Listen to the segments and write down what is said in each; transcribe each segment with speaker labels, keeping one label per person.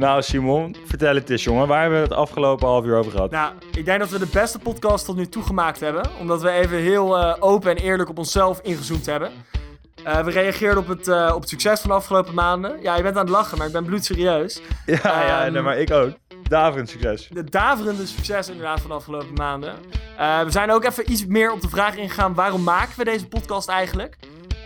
Speaker 1: Nou, Simon, vertel het eens, jongen. Waar hebben we het afgelopen half uur over gehad?
Speaker 2: Nou, ik denk dat we de beste podcast tot nu toe gemaakt hebben. Omdat we even heel eh, open en eerlijk op onszelf ingezoomd hebben. Uh, we reageerden op het, uh, op het succes van de afgelopen maanden. Ja, je bent aan het lachen, maar ik ben bloedserieus.
Speaker 1: Ja, ja
Speaker 2: Ehm,
Speaker 1: nee, maar ik ook. Daverend succes.
Speaker 2: De daverende succes inderdaad van de afgelopen maanden. We zijn ook even iets meer op de vraag ingegaan... waarom maken we deze podcast eigenlijk?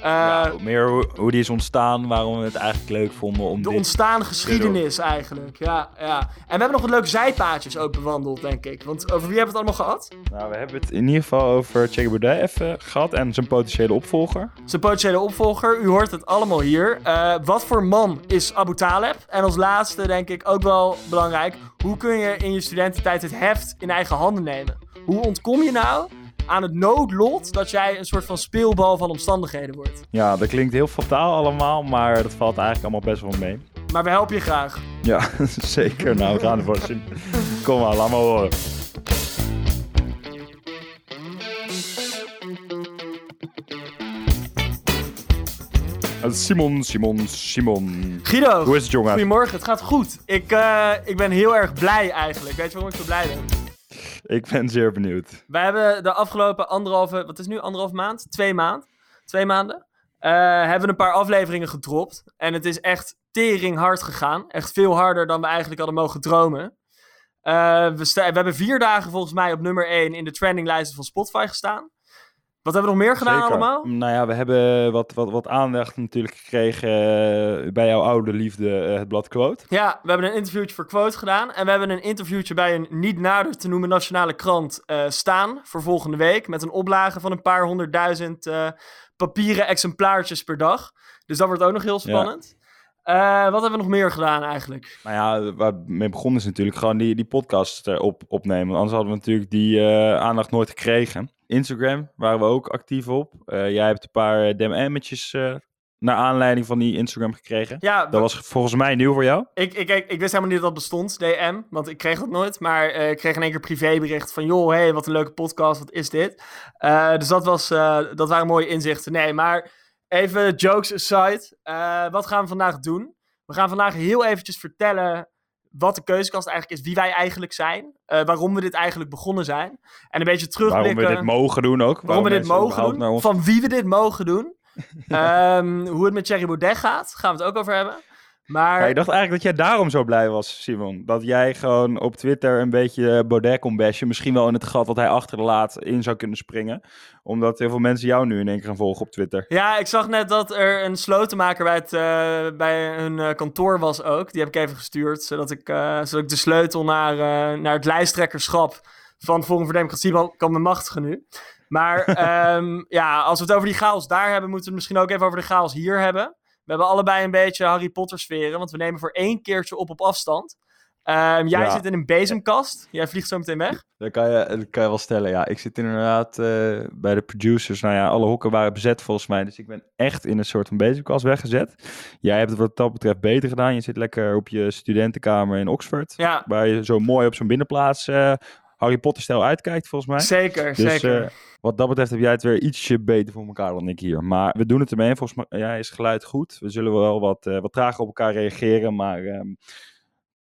Speaker 1: Ja, meer hoe, hoe, die is ontstaan, waarom we het eigenlijk leuk vonden om
Speaker 2: De
Speaker 1: dit
Speaker 2: ontstaande geschiedenis eigenlijk, ja, ja. En we hebben nog wat leuke zijpaadjes ook bewandeld, denk ik. Want over wie hebben we het allemaal gehad?
Speaker 1: Nou, we hebben het in ieder geval over Thierry Baudet even gehad en zijn potentiële opvolger.
Speaker 2: Zijn potentiële opvolger, u hoort het allemaal hier. Uh, wat voor man is Abu Taleb? En als laatste, denk ik, ook wel belangrijk... hoe kun je in je studententijd het heft in eigen handen nemen? Hoe ontkom je nou aan het noodlot dat jij een soort van speelbal van omstandigheden wordt.
Speaker 1: Ja, dat klinkt heel fataal allemaal, maar dat valt eigenlijk allemaal best wel mee.
Speaker 2: Maar we helpen je graag.
Speaker 1: Ja, zeker. Nou, we gaan ervoor zien. Kom maar, laat maar horen. Simon, Simon, Simon.
Speaker 2: Guido.
Speaker 1: Hoe is het, jongen?
Speaker 2: Goedemorgen, het gaat goed. Ik, uh, ik ben heel erg blij eigenlijk. Weet je waarom ik zo blij ben?
Speaker 1: Ik ben zeer benieuwd.
Speaker 2: Wij hebben de afgelopen anderhalve, wat is nu anderhalve maand? Twee maand? Twee maanden? Uh, hebben een paar afleveringen gedropt. En het is echt tering hard gegaan. Echt veel harder dan we eigenlijk hadden mogen dromen. Uh, we, we, hebben vier dagen volgens mij op nummer 1 in de trendinglijsten van Spotify gestaan. Wat hebben we nog meer gedaan
Speaker 1: Zeker.
Speaker 2: allemaal?
Speaker 1: Nou ja, we hebben wat, wat, wat aandacht natuurlijk gekregen uh, bij jouw oude liefde, uh, het blad Quote.
Speaker 2: Ja, we hebben een interviewtje voor Quote gedaan. En we hebben een interviewtje bij een niet nader te noemen nationale krant uh, staan voor volgende week. Met een oplage van een paar honderdduizend papieren exemplaartjes per dag. Dus dat wordt ook nog heel spannend. Ja. Uh, wat hebben we nog meer gedaan eigenlijk?
Speaker 1: Nou ja, waar mee begonnen is natuurlijk gewoon die, die podcast op, opnemen. Want anders hadden we natuurlijk die uh, aandacht nooit gekregen. Instagram waren we ook actief op. Uh, jij hebt een paar DM'tjes naar aanleiding van die Instagram gekregen.
Speaker 2: Ja,
Speaker 1: dat was volgens mij nieuw voor jou.
Speaker 2: Ik, ik, ik, ik wist helemaal niet dat dat bestond, DM. Want ik kreeg dat nooit. Maar ik kreeg in één keer privébericht van... joh, hey, wat een leuke podcast, wat is dit? dus dat, was, dat waren mooie inzichten. Nee, maar... Even jokes aside. Uh, wat gaan we vandaag doen? We gaan vandaag heel eventjes vertellen wat de keuzekast eigenlijk is. Wie wij eigenlijk zijn. Uh, waarom we dit eigenlijk begonnen zijn. En een beetje terugblikken.
Speaker 1: Waarom we dit mogen doen ook.
Speaker 2: Waarom, waarom we dit mogen doen. Van wie we dit mogen doen. um, hoe het met Thierry Baudet gaat. Gaan we het ook over hebben. Maar...
Speaker 1: Ja, ik dacht eigenlijk dat jij daarom zo blij was, Simon. Dat jij gewoon op Twitter een beetje Baudet kon bashen. Misschien wel in het gat wat hij achterlaat in zou kunnen springen. Omdat heel veel mensen jou nu in één keer gaan volgen op Twitter.
Speaker 2: Ja, ik zag net dat er een slotenmaker bij, het, uh, bij hun uh, kantoor was ook. Die heb ik even gestuurd, zodat ik, uh, zodat ik de sleutel naar, naar het lijsttrekkerschap van Forum voor Democratie kan bemachtigen nu. Maar um, ja, als we het over die chaos daar hebben, moeten we het misschien ook even over de chaos hier hebben. We hebben allebei een beetje Harry Potter sferen, want we nemen voor één keertje op op afstand. Um, jij ja. zit in een bezemkast. Jij vliegt zo meteen weg.
Speaker 1: Dat kan je, dat kan je wel stellen, ja. Ik zit inderdaad uh, bij de producers. Nou ja, alle hoeken waren bezet volgens mij. Dus ik ben echt in een soort van bezemkast weggezet. Jij hebt het wat dat betreft beter gedaan. Je zit lekker op je studentenkamer in Oxford.
Speaker 2: Ja.
Speaker 1: Waar je zo mooi op zo'n binnenplaats uh, Harry Potter-stijl uitkijkt, volgens mij.
Speaker 2: Zeker,
Speaker 1: dus,
Speaker 2: zeker.
Speaker 1: Uh, wat dat betreft heb jij het weer ietsje beter voor elkaar dan ik hier. Maar we doen het ermee. Volgens mij ja, is geluid goed. We zullen wel wat, uh, wat trager op elkaar reageren. Maar um,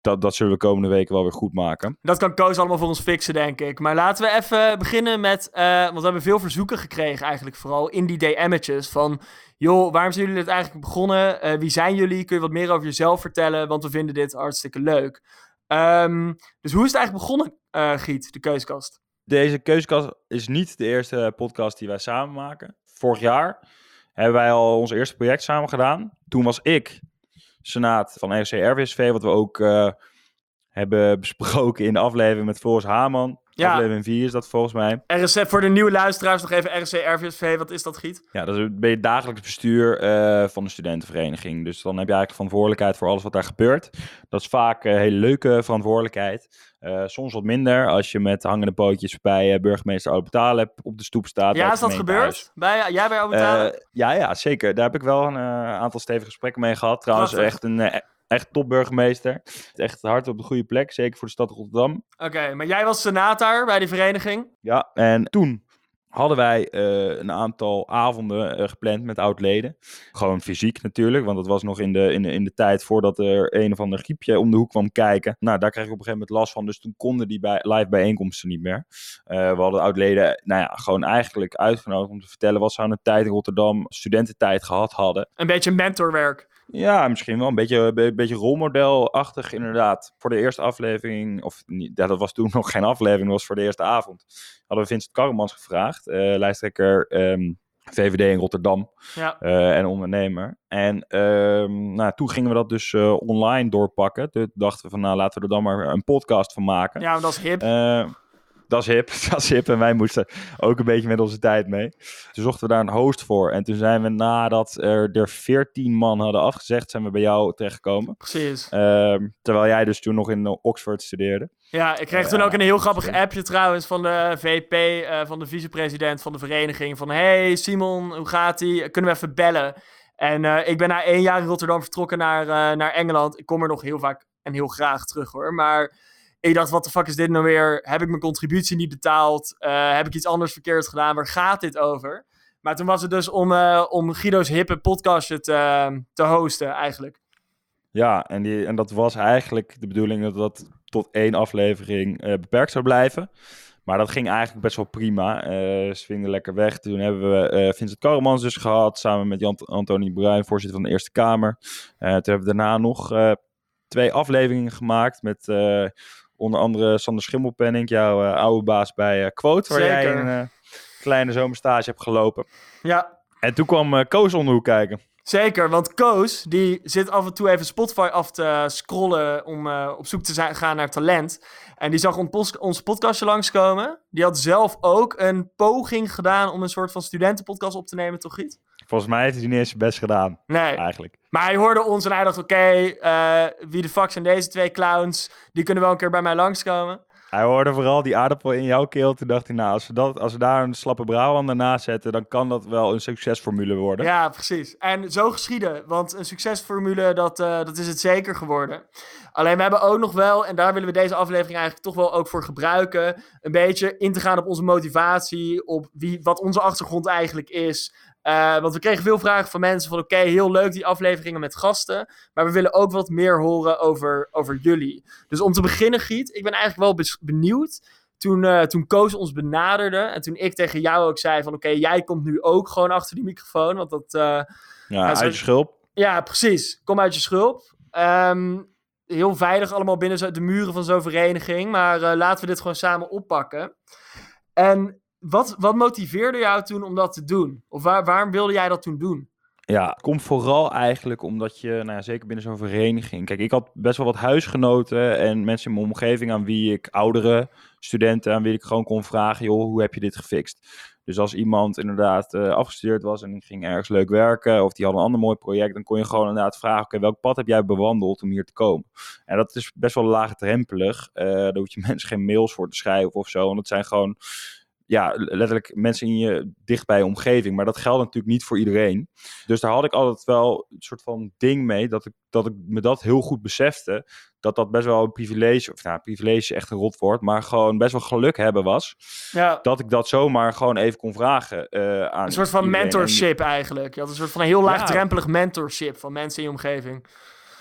Speaker 1: dat, dat zullen we de komende weken wel weer goed maken.
Speaker 2: Dat kan Koos allemaal voor ons fixen, denk ik. Maar laten we even beginnen met... Uh, want we hebben veel verzoeken gekregen eigenlijk vooral in die DM'tjes. Van, joh, waarom zijn jullie dit eigenlijk begonnen? Uh, wie zijn jullie? Kun je wat meer over jezelf vertellen? Want we vinden dit hartstikke leuk. Um, dus hoe is het eigenlijk begonnen, uh, Giet, de Keuskast?
Speaker 1: Deze Keuskast is niet de eerste podcast die wij samen maken. Vorig jaar hebben wij al ons eerste project samen gedaan. Toen was ik senaat van RC RVSV, wat we ook uh, hebben besproken in de aflevering met Floris Haman.
Speaker 2: Ja.
Speaker 1: Aflevering 4 is dat volgens mij.
Speaker 2: RSC, voor de nieuwe luisteraars nog even RC RVSV, wat is dat, Giet?
Speaker 1: Ja, dat is ben je dagelijks bestuur uh, van de studentenvereniging. Dus dan heb je eigenlijk verantwoordelijkheid voor alles wat daar gebeurt. Dat is vaak een hele leuke verantwoordelijkheid. Uh, soms wat minder als je met hangende pootjes bij uh, burgemeester Albert Taleb op de stoep staat.
Speaker 2: Ja, is dat gebeurd? Bij, jij bij Albert?
Speaker 1: Uh, ja, ja, zeker. Daar heb ik wel een aantal stevige gesprekken mee gehad. Trouwens,
Speaker 2: Prachtig.
Speaker 1: echt een echt topburgemeester. Echt hard op de goede plek, zeker voor de stad Rotterdam.
Speaker 2: Oké, okay, maar jij was senator bij die vereniging?
Speaker 1: Ja, en toen hadden wij eh, een aantal avonden eh, gepland met oud-leden. Gewoon fysiek natuurlijk, want dat was nog in de, in, de, in de tijd voordat er een of ander griepje om de hoek kwam kijken. Nou, daar kreeg ik op een gegeven moment last van, dus toen konden die bij, live bijeenkomsten niet meer. Uh, we hadden oud-leden, nou ja, gewoon eigenlijk uitgenodigd om te vertellen wat ze aan de tijd in Rotterdam studententijd gehad hadden.
Speaker 2: Een beetje mentorwerk.
Speaker 1: Ja, misschien wel een beetje, een beetje rolmodelachtig inderdaad. Voor de eerste aflevering, of ja, dat was toen nog geen aflevering, dat was voor de eerste avond. Hadden we Vincent Karremans gevraagd, uh, lijsttrekker um, ehm, VVD in Rotterdam
Speaker 2: ja.
Speaker 1: uh, en ondernemer. En um, nou, toen gingen we dat dus uh, online doorpakken. Toen dachten we van nou laten we er dan maar een podcast van maken.
Speaker 2: Ja, dat is hip
Speaker 1: dat is hip, dat is hip. En wij moesten ook een beetje met onze tijd mee. Toen zochten we daar een host voor. En toen zijn we nadat er, er 14 man hadden afgezegd, zijn we bij jou terechtgekomen.
Speaker 2: Precies.
Speaker 1: Uh, terwijl jij dus toen nog in Oxford studeerde.
Speaker 2: Ja, ik kreeg toen ook een heel grappig appje trouwens van de VP, uh, van de vicepresident van de vereniging. Van, hey Simon, hoe gaat ie? Kunnen we even bellen? En ik ben na één jaar in Rotterdam vertrokken naar, naar Engeland. Ik kom er nog heel vaak en heel graag terug hoor. Maar ik dacht, wat de fuck is dit nou weer? Heb ik mijn contributie niet betaald? Uh, heb ik iets anders verkeerd gedaan? Waar gaat dit over? Maar toen was het dus om, uh, om Guido's hippe podcastje te, te hosten, eigenlijk.
Speaker 1: Ja, en, die, en dat was eigenlijk de bedoeling dat dat tot één aflevering uh, beperkt zou blijven. Maar dat ging eigenlijk best wel prima. Ze vingen lekker weg. Toen hebben we Vincent Karremans dus gehad, samen met Jan Antonie Bruin, voorzitter van de Eerste Kamer. toen hebben we daarna nog twee afleveringen gemaakt met Onder andere Sander Schimmelpenning, jouw uh, oude baas bij uh, Quote, waar jij een uh, kleine zomerstage hebt gelopen.
Speaker 2: Ja.
Speaker 1: En toen kwam Koos om de hoek kijken.
Speaker 2: Zeker, want Koos die zit af en toe even Spotify af te scrollen om op zoek te zijn, gaan naar talent. En die zag ons, ons podcastje langskomen. Die had zelf ook een poging gedaan om een soort van studentenpodcast op te nemen, toch Giet?
Speaker 1: Volgens mij heeft hij niet eens zijn best gedaan.
Speaker 2: Nee.
Speaker 1: Eigenlijk.
Speaker 2: Maar hij hoorde ons en hij dacht, oké, okay, uh, wie de fuck zijn deze twee clowns? Die kunnen wel een keer bij mij langskomen.
Speaker 1: Hij hoorde vooral die aardappel in jouw keel. Toen dacht hij, nou, als we, dat, als we daar een slappe brouw naast zetten, dan kan dat wel een succesformule worden.
Speaker 2: Ja, precies. En zo geschieden. Want een succesformule, dat, uh, dat is het zeker geworden. Alleen we hebben ook nog wel, en daar willen we deze aflevering eigenlijk toch wel ook voor gebruiken, een beetje in te gaan op onze motivatie, op wie, wat onze achtergrond eigenlijk is. Uh, want we kregen veel vragen van mensen van oké, okay, heel leuk die afleveringen met gasten. Maar we willen ook wat meer horen over, over jullie. Dus om te beginnen, Giet, ik ben eigenlijk wel benieuwd. Toen, uh, toen Koos ons benaderde en toen ik tegen jou ook zei van oké, okay, jij komt nu ook gewoon achter die microfoon. Want dat... Uh,
Speaker 1: ja, uit je schulp.
Speaker 2: Ja, precies. Kom uit je schulp. Um, heel veilig allemaal binnen de muren van zo'n vereniging. Maar laten we dit gewoon samen oppakken. En wat, wat motiveerde jou toen om dat te doen? Of waar, waarom wilde jij dat toen doen?
Speaker 1: Ja, komt vooral eigenlijk omdat je, nou ja, zeker binnen zo'n vereniging. Kijk, ik had best wel wat huisgenoten en mensen in mijn omgeving aan wie ik, oudere studenten, aan wie ik gewoon kon vragen: joh, hoe heb je dit gefixt? Dus als iemand inderdaad uh, afgestudeerd was en ging ergens leuk werken of die had een ander mooi project, dan kon je gewoon inderdaad vragen: oké, welk pad heb jij bewandeld om hier te komen? En dat is best wel laagdrempelig. Uh, daar hoef je mensen geen mails voor te schrijven of zo. Want het zijn gewoon ja, letterlijk mensen in je dichtbij omgeving. Maar dat geldt natuurlijk niet voor iedereen. Dus daar had ik altijd wel een soort van ding mee. Dat ik, dat ik me dat heel goed besefte. Dat dat best wel een privilege. Of nou, privilege echt een rotwoord. Maar gewoon best wel geluk hebben was.
Speaker 2: Ja.
Speaker 1: Dat ik dat zomaar gewoon even kon vragen uh, aan.
Speaker 2: Een soort van mentorship eigenlijk. Je had een soort van een heel laagdrempelig ja. mentorship van mensen in je omgeving.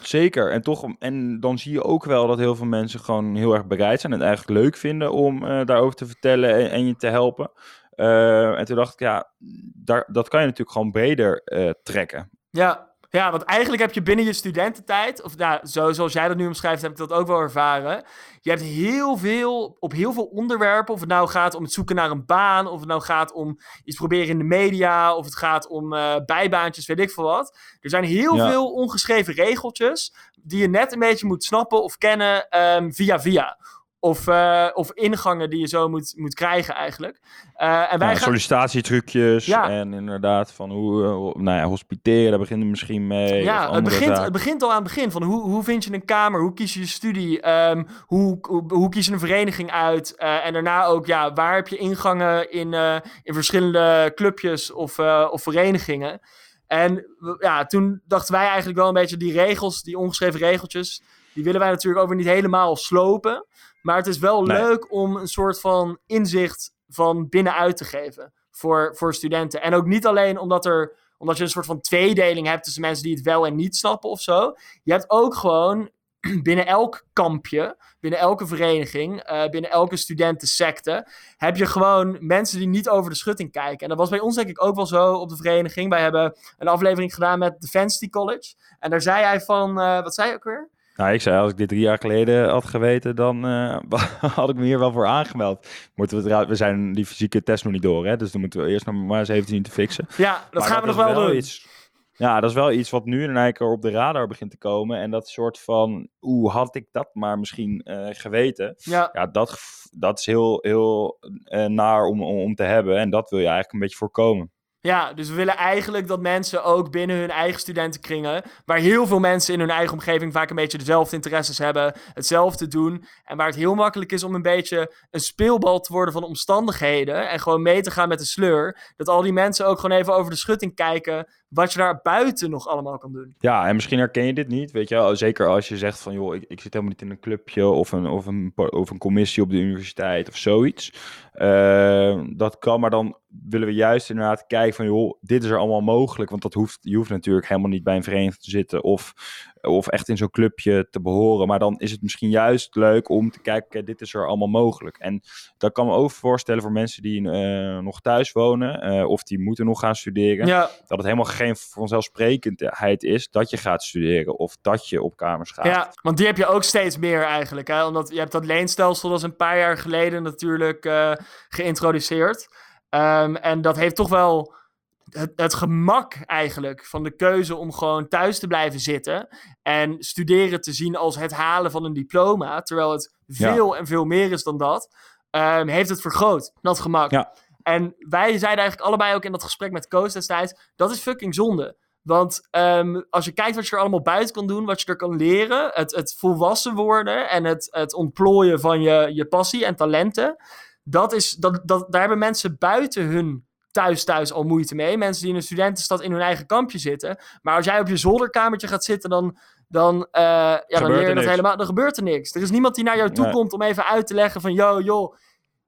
Speaker 1: Zeker. En, toch, en dan zie je ook wel dat heel veel mensen gewoon heel erg bereid zijn en het eigenlijk leuk vinden om uh, daarover te vertellen en, je te helpen. Uh, en toen dacht ik, ja, daar, dat kan je natuurlijk gewoon breder uh, trekken.
Speaker 2: Ja, ja, want eigenlijk heb je binnen je studententijd, of nou, zo, zoals jij dat nu omschrijft, heb ik dat ook wel ervaren. Je hebt heel veel, op heel veel onderwerpen, of het nou gaat om het zoeken naar een baan, of het nou gaat om iets proberen in de media, of het gaat om uh, bijbaantjes, weet ik veel wat. Er zijn heel ja. veel ongeschreven regeltjes die je net een beetje moet snappen of kennen um, via via. Of, uh, of ingangen die je zo moet, moet krijgen eigenlijk. Uh, en wij
Speaker 1: ja,
Speaker 2: gaan...
Speaker 1: Sollicitatietrucjes ja. en inderdaad van hoe, uh, nou ja, hospiteren, daar beginnen we misschien mee.
Speaker 2: Ja, het begint, het begint al aan het begin van hoe, hoe vind je een kamer, hoe kies je je studie, um, hoe, hoe, hoe, kies je een vereniging uit. en daarna ook, ja, waar heb je ingangen in, in verschillende clubjes of, of verenigingen. En ja, toen dachten wij eigenlijk wel een beetje die regels, die ongeschreven regeltjes, die willen wij natuurlijk over niet helemaal slopen. Maar het is wel
Speaker 1: Nee.
Speaker 2: leuk om een soort van inzicht van binnenuit te geven. voor, voor studenten. En ook niet alleen omdat, er, omdat je een soort van tweedeling hebt tussen mensen die het wel en niet snappen of zo. Je hebt ook gewoon binnen elk kampje, binnen elke vereniging, uh, binnen elke studentensecte, heb je gewoon mensen die niet over de schutting kijken. En dat was bij ons denk ik ook wel zo op de vereniging. Wij hebben een aflevering gedaan met Defensity College. En daar zei hij van, uh, wat zei je ook weer?
Speaker 1: Nou, ik zei, als ik dit drie jaar geleden had geweten, dan uh, had ik me hier wel voor aangemeld. Moeten we, we zijn die fysieke test nog niet door, hè? dus dan moeten we eerst nog maar eens even zien te fixen.
Speaker 2: Ja, dat gaan we nog wel, doen.
Speaker 1: Iets, ja, dat is wel iets wat nu in één keer op de radar begint te komen. En dat soort van, hoe had ik dat maar misschien uh, geweten?
Speaker 2: Ja,
Speaker 1: ja dat, dat is heel, heel uh, naar om, om, om te hebben. En dat wil je eigenlijk een beetje voorkomen.
Speaker 2: Ja, dus we willen eigenlijk dat mensen ook binnen hun eigen studentenkringen, waar heel veel mensen in hun eigen omgeving vaak een beetje dezelfde interesses hebben, hetzelfde doen. En waar het heel makkelijk is om een beetje een speelbal te worden van omstandigheden en gewoon mee te gaan met de sleur. Dat al die mensen ook gewoon even over de schutting kijken wat je daar buiten nog allemaal kan doen.
Speaker 1: Ja, en misschien herken je dit niet, weet je Zeker als je zegt van, joh, ik, ik zit helemaal niet in een clubje of een, of een, of een commissie op de universiteit of zoiets. Uh, dat kan, maar dan willen we juist inderdaad kijken van, joh, dit is er allemaal mogelijk. Want dat hoeft, je hoeft natuurlijk helemaal niet bij een vereniging te zitten of of echt in zo'n clubje te behoren. Maar dan is het misschien juist leuk om te kijken, dit is er allemaal mogelijk. En dat kan me ook voorstellen voor mensen die uh, nog thuis wonen uh, of die moeten nog gaan studeren.
Speaker 2: Ja.
Speaker 1: Dat het helemaal geen vanzelfsprekendheid is dat je gaat studeren of dat je op kamers gaat.
Speaker 2: Ja, want die heb je ook steeds meer eigenlijk. Hè? Omdat je hebt dat leenstelsel, dat is een paar jaar geleden natuurlijk uh, geïntroduceerd. Um, en dat heeft toch wel het, het, gemak eigenlijk van de keuze om gewoon thuis te blijven zitten en studeren te zien als het halen van een diploma, terwijl het veel en veel meer is dan dat, um, heeft het vergroot, dat gemak.
Speaker 1: Ja.
Speaker 2: En wij zeiden eigenlijk allebei ook in dat gesprek met Koos destijds, dat is fucking zonde. Want um, als je kijkt wat je er allemaal buiten kan doen, wat je er kan leren, het, het volwassen worden en het, het ontplooien van je, je passie en talenten, dat is, dat, dat, daar hebben mensen buiten hun thuis thuis al moeite mee. Mensen die in een studentenstad in hun eigen kampje zitten. Maar als jij op je zolderkamertje gaat zitten, dan, dan, uh, ja, dan leer je dat helemaal. Dan gebeurt er niks. Er is niemand die naar jou toe komt om even uit te leggen van... Yo, joh,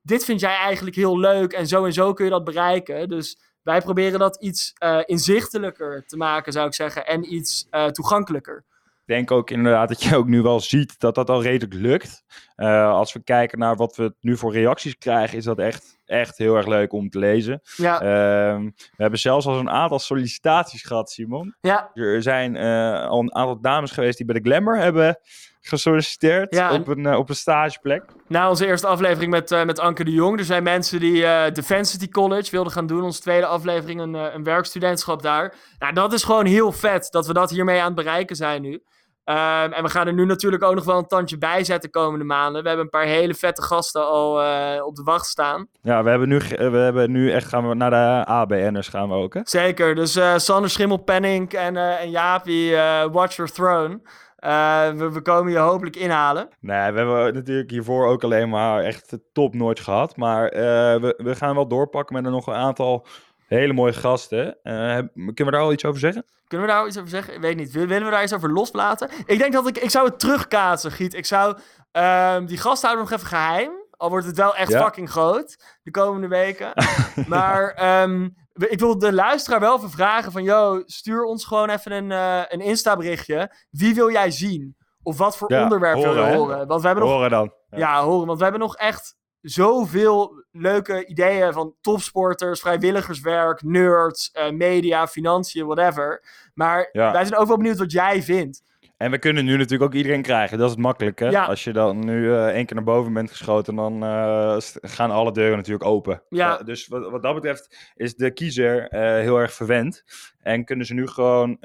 Speaker 2: dit vind jij eigenlijk heel leuk en zo en zo kun je dat bereiken. Dus wij proberen dat iets uh, inzichtelijker te maken, zou ik zeggen. En iets uh, toegankelijker
Speaker 1: denk ook inderdaad dat je ook nu wel ziet dat dat al redelijk lukt. Uh, als we kijken naar wat we nu voor reacties krijgen, is dat echt, echt heel erg leuk om te lezen.
Speaker 2: Ja.
Speaker 1: Uh, we hebben zelfs al een aantal sollicitaties gehad, Simon.
Speaker 2: Ja.
Speaker 1: Er zijn uh, al een aantal dames geweest die bij de Glamour hebben gesolliciteerd
Speaker 2: ja,
Speaker 1: op, een, op een stageplek.
Speaker 2: Na onze eerste aflevering met, met Anke de Jong. Er zijn mensen die Defensity College wilden gaan doen. Onze tweede aflevering, een, een werkstudentschap daar. Nou, dat is gewoon heel vet dat we dat hiermee aan het bereiken zijn nu. Um, en we gaan er nu natuurlijk ook nog wel een tandje bij zetten de komende maanden. We hebben een paar hele vette gasten al uh, op de wacht staan.
Speaker 1: Ja, we hebben nu, we hebben nu echt gaan we naar de ABN'ers gaan we ook, hè?
Speaker 2: Zeker. Dus uh, Sander Schimmelpenning en, uh, en Jaapie, Watch Your Throne. We, we, komen je hopelijk inhalen.
Speaker 1: Nee, we hebben natuurlijk hiervoor ook alleen maar echt top nooit gehad. Maar we, we gaan wel doorpakken met er nog een aantal hele mooie gasten. kunnen we daar al iets over zeggen?
Speaker 2: Kunnen we daar iets over zeggen? Ik weet niet. Willen we daar iets over loslaten? Ik denk dat ik... Ik zou het terugkaatsen, Giet. Ik zou um, die gast houden nog even geheim. Al wordt het wel echt ja. fucking groot de komende weken. maar um, ik wil de luisteraar wel even vragen van... Yo, stuur ons gewoon even een, uh, een Insta-berichtje. Wie wil jij zien? Of wat voor ja, onderwerp wil je horen? Want we hebben nog...
Speaker 1: Horen dan.
Speaker 2: Ja. horen. Want we hebben nog echt zoveel leuke ideeën van topsporters, vrijwilligerswerk, nerds, uh, media, financiën, whatever. Maar wij zijn ook wel benieuwd wat jij vindt.
Speaker 1: En we kunnen nu natuurlijk ook iedereen krijgen. Dat is het makkelijke.
Speaker 2: Ja.
Speaker 1: Als je dan nu uh, één keer naar boven bent geschoten, dan uh, gaan alle deuren natuurlijk open.
Speaker 2: Ja.
Speaker 1: Uh, dus wat, wat, dat betreft is de kiezer heel erg verwend. En kunnen ze nu gewoon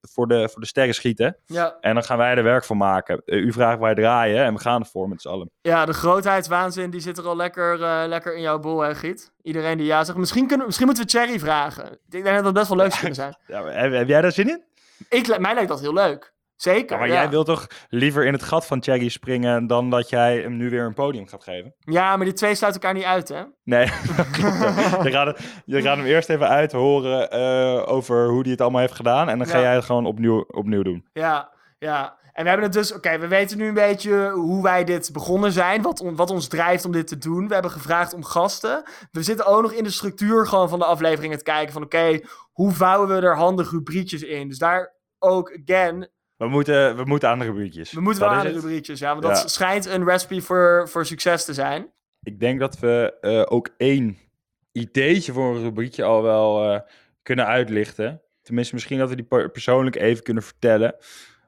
Speaker 1: voor, de, voor de sterren schieten.
Speaker 2: Ja.
Speaker 1: En dan gaan wij er werk van maken. u vraagt wij draaien en we gaan ervoor met z'n allen.
Speaker 2: Ja, de grootheidswaanzin die zit er al lekker, lekker in jouw bol, hè Giet? Iedereen die ja zegt. Misschien, kunnen, misschien moeten we Cherry vragen. Ik denk dat dat best wel leuk zou kunnen zijn.
Speaker 1: Ja, heb, heb jij daar zin in?
Speaker 2: Ik, mij lijkt dat heel leuk. Zeker.
Speaker 1: Ja, maar
Speaker 2: ja.
Speaker 1: jij wilt toch liever in het gat van Cherry springen dan dat jij hem nu weer een podium gaat geven?
Speaker 2: Ja, maar die twee sluiten elkaar niet uit, hè?
Speaker 1: Nee, je, gaat, je gaat hem eerst even uithoren uh, over hoe hij het allemaal heeft gedaan. En dan ga jij het gewoon opnieuw, opnieuw doen.
Speaker 2: Ja, ja. En we hebben het dus, oké, we weten nu een beetje hoe wij dit begonnen zijn, wat, on- wat ons drijft om dit te doen. We hebben gevraagd om gasten. We zitten ook nog in de structuur gewoon van de aflevering het kijken van, oké, hoe vouwen we er handig rubriekjes in? Dus daar ook, again,
Speaker 1: We moeten, we moeten aan de rubriekjes.
Speaker 2: we moeten wel aan de rubriekjes, ja, want dat
Speaker 1: Ja.
Speaker 2: schijnt een recipe voor, voor succes te zijn.
Speaker 1: Ik denk dat we eh, ook één ideetje voor een rubriekje al wel eh, kunnen uitlichten. Tenminste, misschien dat we die per- persoonlijk even kunnen vertellen.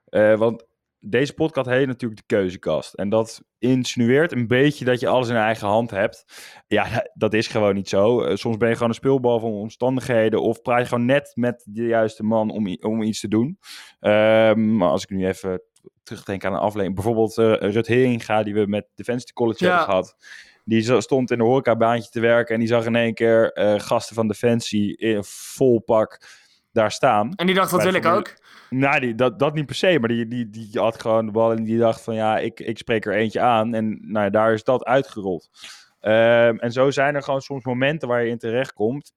Speaker 1: Eh, want deze podcast heet natuurlijk de keuzekast. En dat insinueert een beetje dat je alles in eigen hand hebt. Ja, dat is gewoon niet zo. Eh, soms ben je gewoon een speelbal van omstandigheden. Of praat je gewoon net met de juiste man om, om iets te doen. Ehm, maar als ik nu even terugdenk aan een aflevering. Bijvoorbeeld Rut Heringa, die we met Defensie College
Speaker 2: Ja.
Speaker 1: hebben gehad. Die stond in een horecabaantje te werken. En die zag in één keer eh, gasten van Defensie in vol pak daar staan.
Speaker 2: En die dacht, dat wil ik ook.
Speaker 1: Nou, die, dat, dat niet per se, maar die, die, die had gewoon de bal en die dacht van ja, ik, ik spreek er eentje aan. En nou, ja, daar is dat uitgerold. Ehm, en zo zijn er gewoon soms momenten waar je in terecht komt.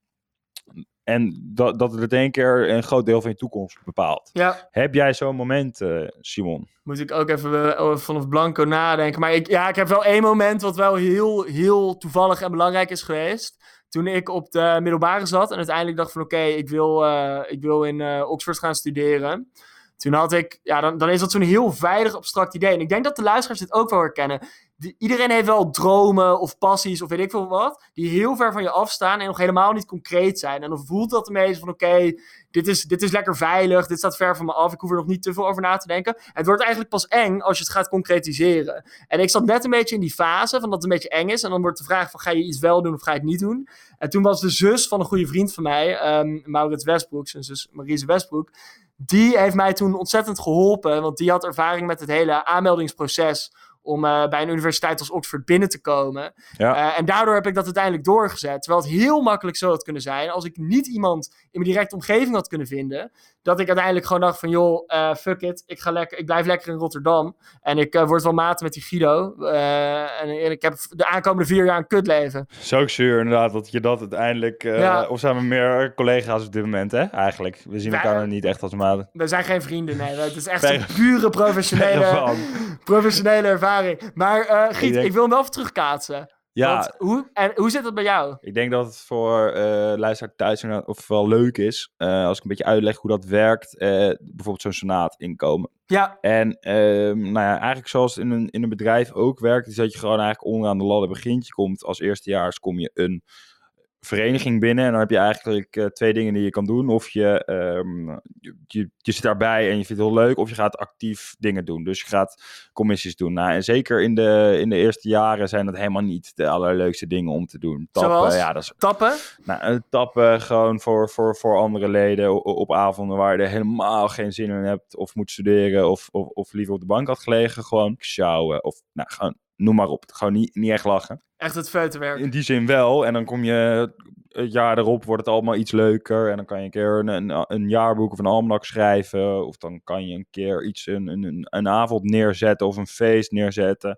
Speaker 1: En dat, dat het in één keer een groot deel van je toekomst bepaalt.
Speaker 2: Ja,
Speaker 1: Heb jij zo'n moment, eh, Simon?
Speaker 2: moet ik ook even eh, vanaf Blanco nadenken. Maar ik, ja, ik heb wel één moment wat wel heel, heel toevallig en belangrijk is geweest. Toen ik op de middelbare zat en uiteindelijk dacht van oké, ik, wil, eh, ik wil in Oxford gaan studeren. Toen had ik, ja, dan, dan is dat zo'n heel veilig abstract idee. En ik denk dat de luisteraars dit ook wel herkennen. Die- iedereen heeft wel dromen of passies of weet ik veel wat, die heel ver van je afstaan en nog helemaal niet concreet zijn. En dan voelt dat een beetje van oké, dit, is, dit is lekker veilig, dit staat ver van me af, ik hoef er nog niet te veel over na te denken. Het wordt eigenlijk pas eng als je het gaat concretiseren. En ik zat net een beetje in die fase van dat het een beetje eng is. En dan wordt de vraag van ga je iets wel doen of ga je het niet doen. En toen was de zus van een goede vriend van mij, ehm Maurits Westbroek, zijn zus Marise Westbroek. Die heeft mij toen ontzettend geholpen. Want die had ervaring met het hele aanmeldingsproces om eh, bij een universiteit als Oxford binnen te komen.
Speaker 1: Ja.
Speaker 2: Eh, en daardoor heb ik dat uiteindelijk doorgezet. Terwijl het heel makkelijk zo had kunnen zijn als ik niet iemand in mijn directe omgeving had kunnen vinden. Dat ik uiteindelijk gewoon dacht van joh, eh, fuck it. Ik, ga lekker, ik blijf lekker in Rotterdam. En ik word wel maten met die Guido. Eh, en ik heb de aankomende vier jaar een kutleven.
Speaker 1: Zo zuur inderdaad dat je dat uiteindelijk...
Speaker 2: Ja.
Speaker 1: Of zijn we meer collega's op dit moment, hè? Eigenlijk. We zien
Speaker 2: Wij-
Speaker 1: elkaar niet echt als maten.
Speaker 2: We zijn geen vrienden, nee. Het is echt een pure professionele, professionele ervaring. Maar eh Giet,
Speaker 1: Ik denk-
Speaker 2: ik wil hem wel even terugkaatsen.
Speaker 1: Ja,
Speaker 2: Want hoe, en hoe zit het bij jou?
Speaker 1: Ik denk dat het voor eh luisteraar thuis of wel leuk is. eh, als ik een beetje uitleg hoe dat werkt. bijvoorbeeld zo'n senaat inkomen.
Speaker 2: Ja,
Speaker 1: En ehm, nou ja, eigenlijk zoals het in een, in een bedrijf ook werkt. Is dat je gewoon eigenlijk onderaan de ladder begint. Je komt als eerstejaars kom je een vereniging binnen. En dan heb je eigenlijk eh, twee dingen die je kan doen. Of je, ehm, je, je, je zit daarbij en je vindt het heel leuk. Of je gaat actief dingen doen. Dus je gaat commissies doen. Nou, en zeker in de, in de eerste jaren zijn dat helemaal niet de allerleukste dingen om te doen. Tappen,
Speaker 2: Zoals?
Speaker 1: ja, dat is
Speaker 2: tappen.
Speaker 1: nou, eh, tappen gewoon voor, voor, voor andere leden op avonden waar je er helemaal geen zin in hebt. Of moet studeren of, of, of liever op de bank had gelegen. Gewoon sjouwen of nou, gewoon, noem maar op. Gewoon niet, niet echt lachen.
Speaker 2: Echt het feutenwerk.
Speaker 1: In die zin wel. En dan kom je het jaar erop, wordt het allemaal iets leuker. En dan kan je een keer een, een, een jaarboek of een almanak schrijven. Of dan kan je een keer iets, een, een, een, avond neerzetten of een feest neerzetten.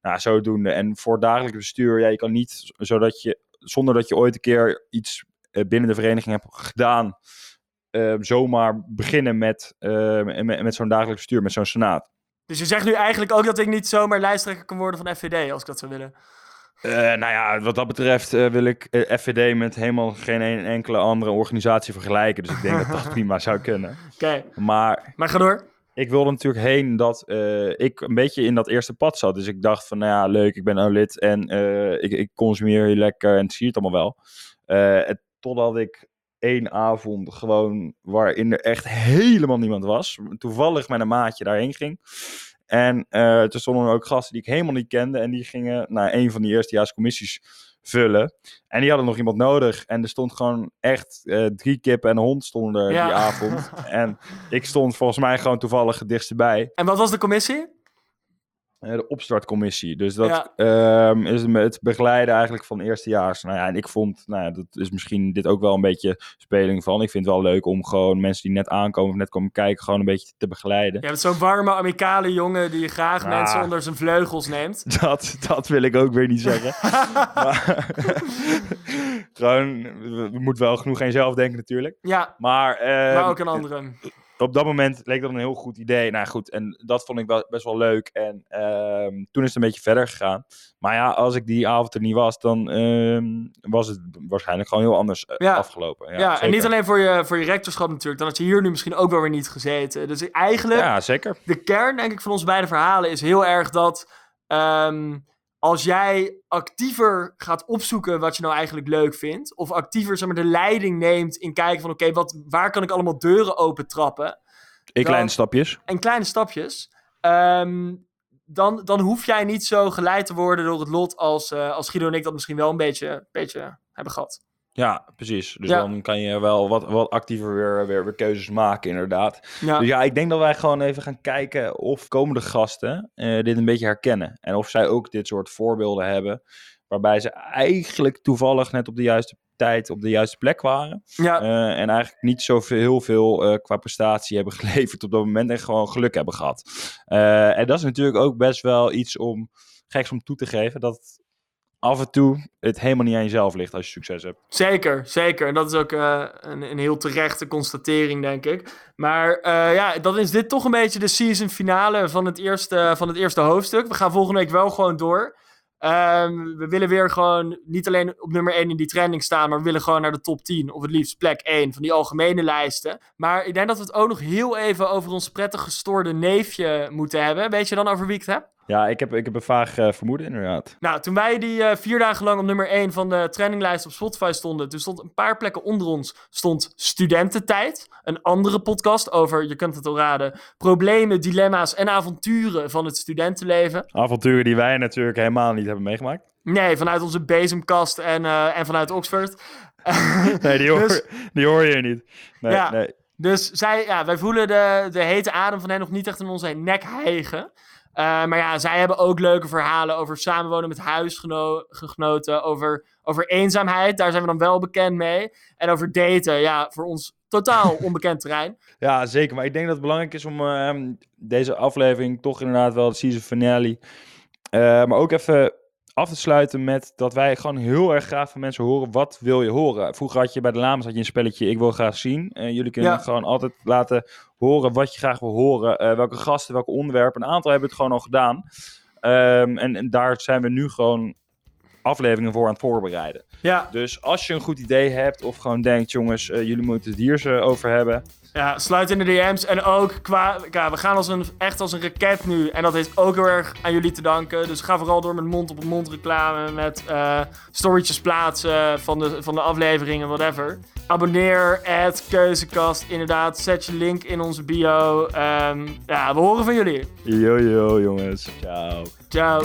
Speaker 1: Nou, zodoende. En voor dagelijks bestuur, ja, je kan niet zodat je, zonder dat je ooit een keer iets eh, binnen de vereniging hebt gedaan, eh, zomaar beginnen met, eh, met, met zo'n dagelijks bestuur, met zo'n senaat.
Speaker 2: Dus je zegt nu eigenlijk ook dat ik niet zomaar lijsttrekker kan worden van FVD, als ik dat zou willen.
Speaker 1: Eh, nou ja, wat dat betreft eh, wil ik eh, FVD met helemaal geen een enkele andere organisatie vergelijken. Dus ik denk dat dat prima zou kunnen.
Speaker 2: Oké,
Speaker 1: Maar
Speaker 2: maar ga door.
Speaker 1: ik wilde natuurlijk heen dat ik een beetje in dat eerste pad zat. Dus ik dacht van, nou ja, leuk, ik ben nou lid en ik, ik consumeer hier lekker en het zie het allemaal wel. Totdat ik één avond gewoon, waarin er echt helemaal niemand was, toevallig met een maatje daarheen ging. En eh toen stonden er ook gasten die ik helemaal niet kende en die gingen naar een van die eerstejaarscommissies vullen. En die hadden nog iemand nodig. En er stond gewoon echt eh, drie kippen en een hond stonden er
Speaker 2: Ja.
Speaker 1: die avond. En ik stond volgens mij gewoon toevallig het dichtst bij.
Speaker 2: En wat was de commissie?
Speaker 1: De opstartcommissie. Dus dat
Speaker 2: Ja.
Speaker 1: ehm, is het begeleiden eigenlijk van eerstejaars. Nou ja, en ik vond, nou ja, dat is misschien dit ook wel een beetje speling van. Ik vind het wel leuk om gewoon mensen die net aankomen of net komen kijken, gewoon een beetje te begeleiden.
Speaker 2: Je bent zo'n warme, amicale jongen die graag
Speaker 1: Ah.
Speaker 2: mensen onder zijn vleugels neemt.
Speaker 1: Dat, dat wil ik ook weer niet zeggen. maar, gewoon, we, we moeten wel genoeg aan jezelf denken natuurlijk.
Speaker 2: Ja,
Speaker 1: Maar, ehm,
Speaker 2: maar ook een andere.
Speaker 1: Op dat moment leek dat een heel goed idee. Nou goed, en dat vond ik wel, best wel leuk. En ehm, toen is het een beetje verder gegaan. Maar ja, als ik die avond er niet was, dan ehm, was het waarschijnlijk gewoon heel anders eh,
Speaker 2: Ja.
Speaker 1: afgelopen. Ja,
Speaker 2: Ja, en niet alleen voor je, voor je rectorschap natuurlijk. Dan had je hier nu misschien ook wel weer niet gezeten. Dus eigenlijk,
Speaker 1: Ja, zeker.
Speaker 2: de kern denk ik van onze beide verhalen is heel erg dat... ehm, als jij actiever gaat opzoeken wat je nou eigenlijk leuk vindt... of actiever zeg maar, de leiding neemt in kijken van... oké, wat waar kan ik allemaal deuren opentrappen...
Speaker 1: In
Speaker 2: Dan-
Speaker 1: kleine stapjes.
Speaker 2: en kleine stapjes... ehm, dan, dan hoef jij niet zo geleid te worden door het lot als, eh, als Guido en ik dat misschien wel een beetje, beetje hebben gehad.
Speaker 1: Ja, precies. Dus
Speaker 2: Ja.
Speaker 1: dan kan je wel wat, wat actiever weer, weer, weer keuzes maken, inderdaad.
Speaker 2: Ja,
Speaker 1: Dus ja, ik denk dat wij gewoon even gaan kijken of komende gasten eh, dit een beetje herkennen. En of zij ook dit soort voorbeelden hebben, waarbij ze eigenlijk toevallig net op de juiste tijd op de juiste plek waren.
Speaker 2: ja,
Speaker 1: eh, en eigenlijk niet zoveel heel veel eh, qua prestatie hebben geleverd op dat moment en gewoon geluk hebben gehad. Eh, en dat is natuurlijk ook best wel iets om geks om toe te geven, dat af en toe het helemaal niet aan jezelf ligt als je succes hebt.
Speaker 2: Zeker, zeker. En dat is ook eh, een, een heel terechte constatering, denk ik. Maar eh, ja, dan is dit toch een beetje de season finale van het eerste, van het eerste hoofdstuk. We gaan volgende week wel gewoon door. Ehm, we willen weer gewoon niet alleen op nummer 1 in die trending staan, maar we willen gewoon naar de top 10. Of het liefst plek 1 van die algemene lijsten. Maar ik denk dat we het ook nog heel even over ons prettig gestoorde neefje moeten hebben. Weet je dan over wie ik het heb?
Speaker 1: Ja, ik heb, ik heb een vaag eh, vermoeden inderdaad.
Speaker 2: Nou, toen wij die eh, vier dagen lang op nummer 1 van de trendinglijst op Spotify stonden, toen stond een paar plekken onder ons stond Studententijd. Een andere podcast over, je kunt het al raden, problemen, dilemma's en avonturen van het studentenleven.
Speaker 1: Avonturen die wij natuurlijk helemaal niet hebben meegemaakt.
Speaker 2: Nee, vanuit onze bezemkast en, eh, en vanuit Oxford.
Speaker 1: Nee, die hoor,
Speaker 2: Dus-
Speaker 1: die hoor je niet. Nee,
Speaker 2: Ja.
Speaker 1: nee.
Speaker 2: Dus zij, ja, wij voelen de, de hete adem van hen nog niet echt in onze nek hijgen. Eh, maar ja, zij hebben ook leuke verhalen over samenwonen met huisgenoten, over, over eenzaamheid, daar zijn we dan wel bekend mee. En over daten, ja, voor ons totaal onbekend terrein.
Speaker 1: Ja, zeker. Maar ik denk dat het belangrijk is om ehm, deze aflevering toch inderdaad wel de season finale. eh, maar ook even af te sluiten met dat wij gewoon heel erg graag van mensen horen. Wat wil je horen? Vroeger had je bij de Lamas had je een spelletje Ik wil graag zien. Eh, jullie kunnen
Speaker 2: Ja.
Speaker 1: gewoon altijd laten horen wat je graag wil horen. eh, welke gasten, welke onderwerpen. Een aantal hebben het gewoon al gedaan. Ehm, en, en daar zijn we nu gewoon afleveringen voor aan het voorbereiden.
Speaker 2: Ja,
Speaker 1: Dus als je een goed idee hebt of gewoon denkt, jongens, eh, jullie moeten het hier over hebben.
Speaker 2: Ja, sluit in de DM's. En ook qua, ja, we gaan als een, echt als een raket nu. En dat heeft ook heel erg aan jullie te danken. Dus ga vooral door met mond-op-mond reclame, met eh storytjes plaatsen van de, van de afleveringen, whatever. Abonneer, add, keuzekast, inderdaad. Zet je link in onze bio. Ehm, ja, we horen van jullie.
Speaker 1: Yo, yo, jongens. Ciao.
Speaker 2: Ciao.